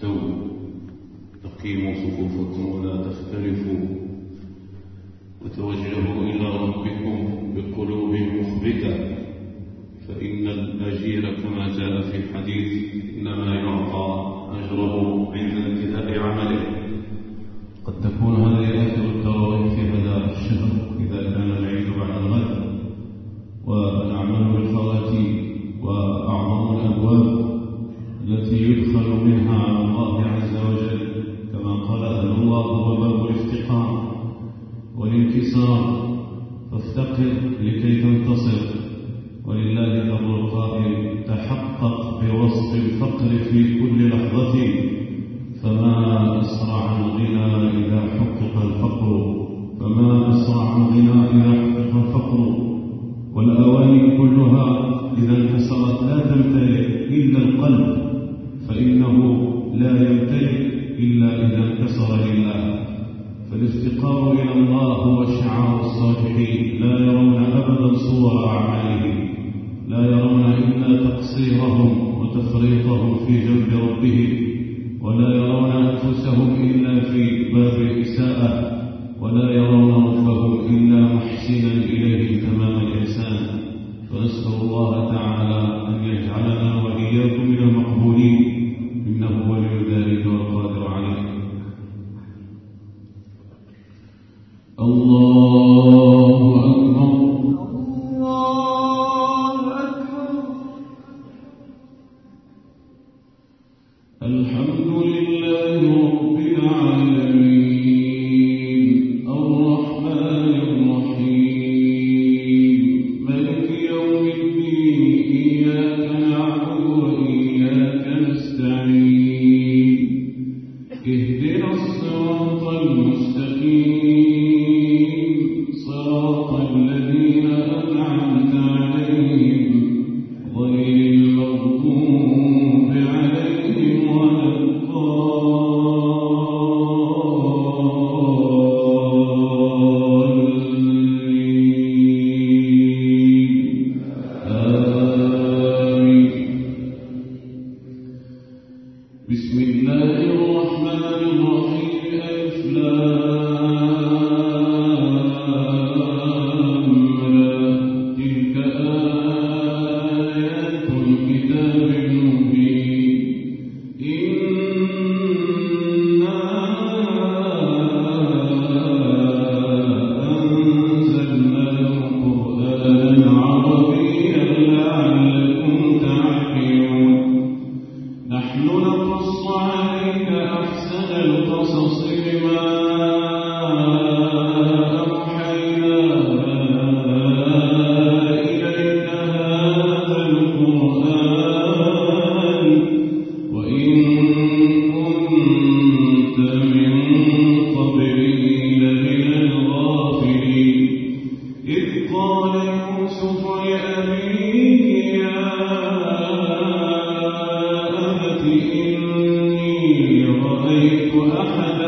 استووا أقيموا صفوفكم ولا تختلفوا وتوجهوا إلى ربكم بقلوب مخبتة فإن الأجير كما جاء في الحديث إنما يعطى أجره عند انتهاء عمله. قد تكون هذه آخر التراويح في هذا الشهر. هو باب الافتقار والانكسار فافتقر لكي تنتصر. ولله در القائل تحقق بوصف الفقر في كل لحظة فما أسرع الغنى إذا حقق الفقر. فما أسرع الغنى إذا حقق الفقر. والأواني كلها إذا انكسرت لا تمتلئ إلا القلب فإنه لا يمتلئ فالافتقار إلى الله هو شعار الصالحين لا يرون أبدا صور أعمالهم. لا يرون إلا تقصيرهم وتفريطهم في جنب ربهم. ولا يرون أنفسهم إلا في باب الإساءة ولا يرون ربهم إلا محسنا إليه تمام الإحسان. فنسأل الله تعالى أن يجعلنا الحمد لله رب إني رأيت أحد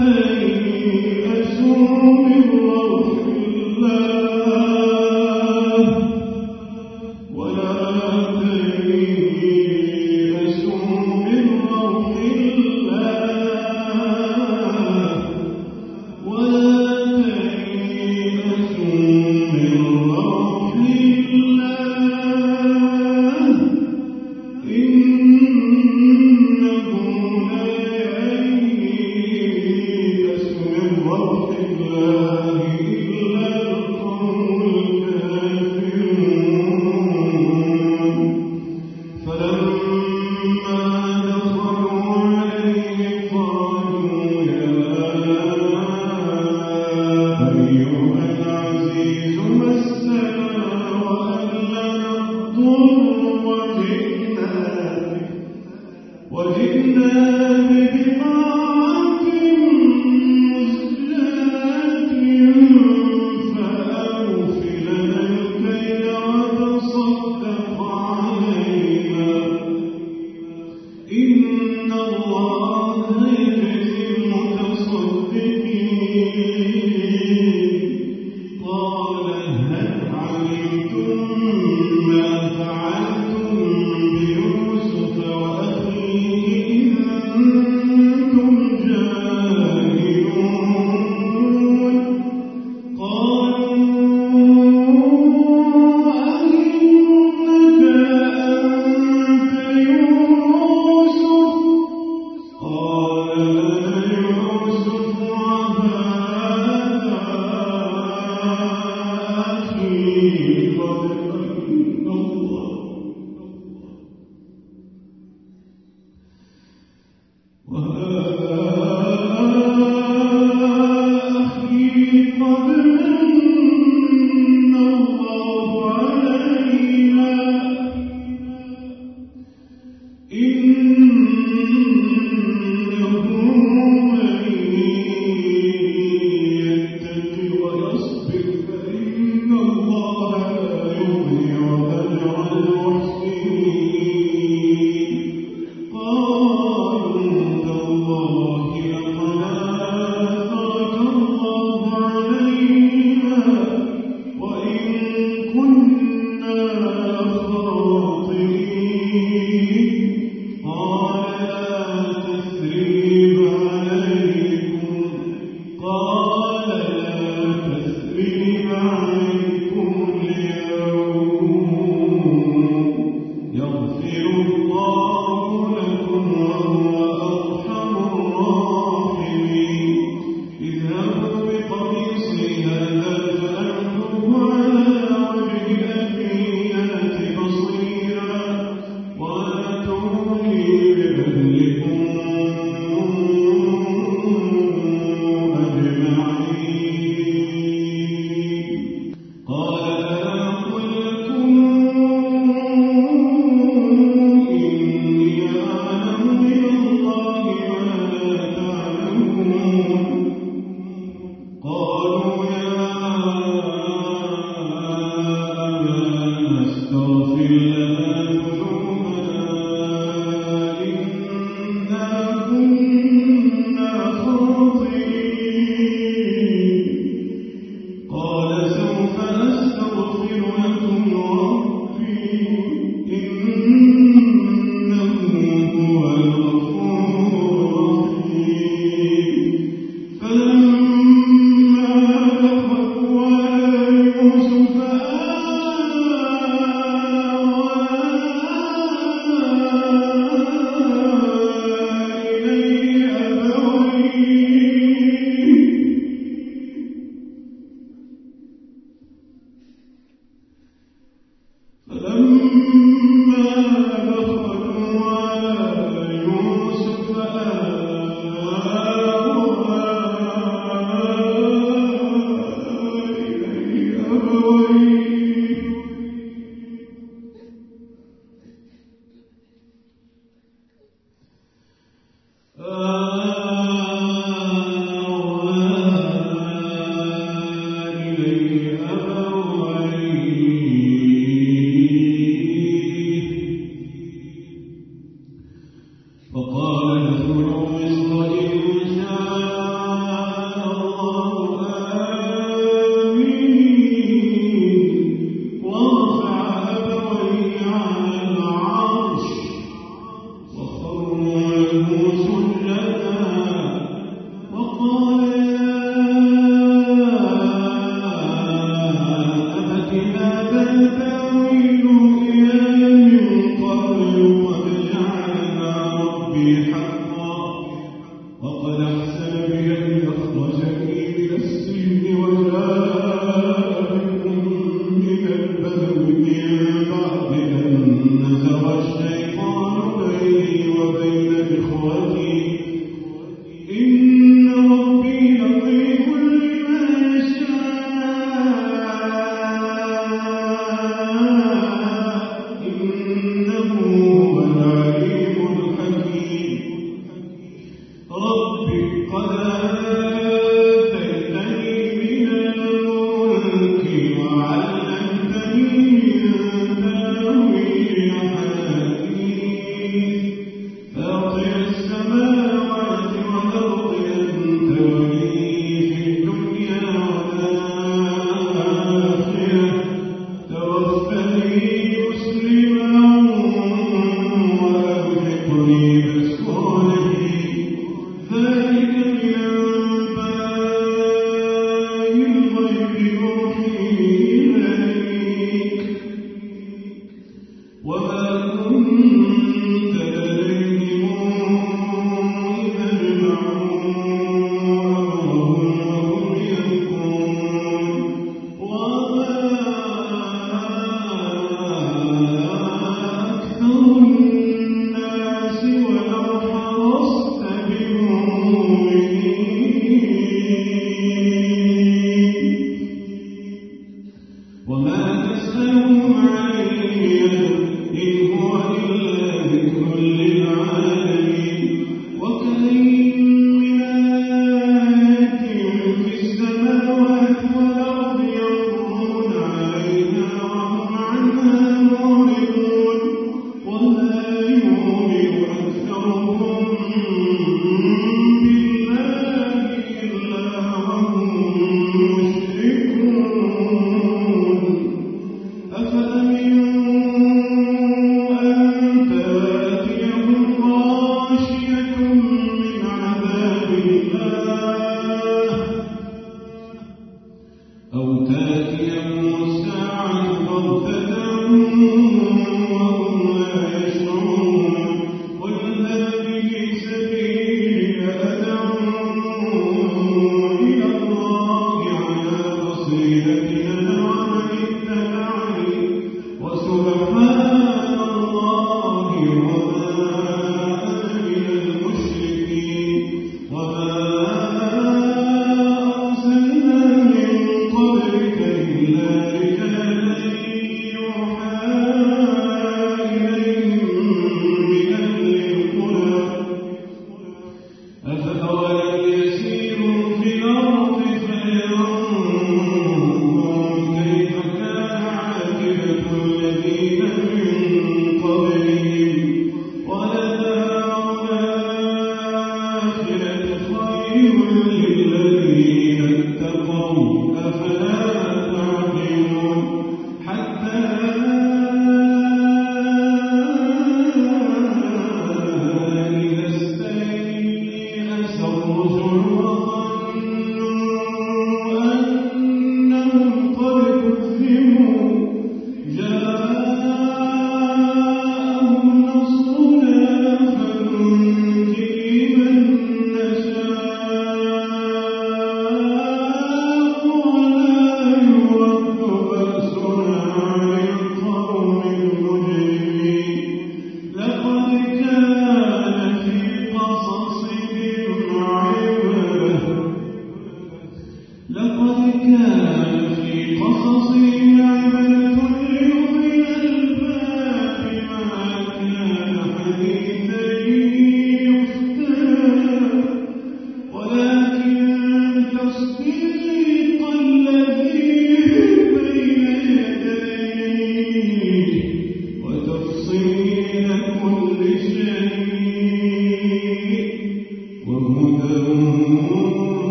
ولا تيأسوا من روح الله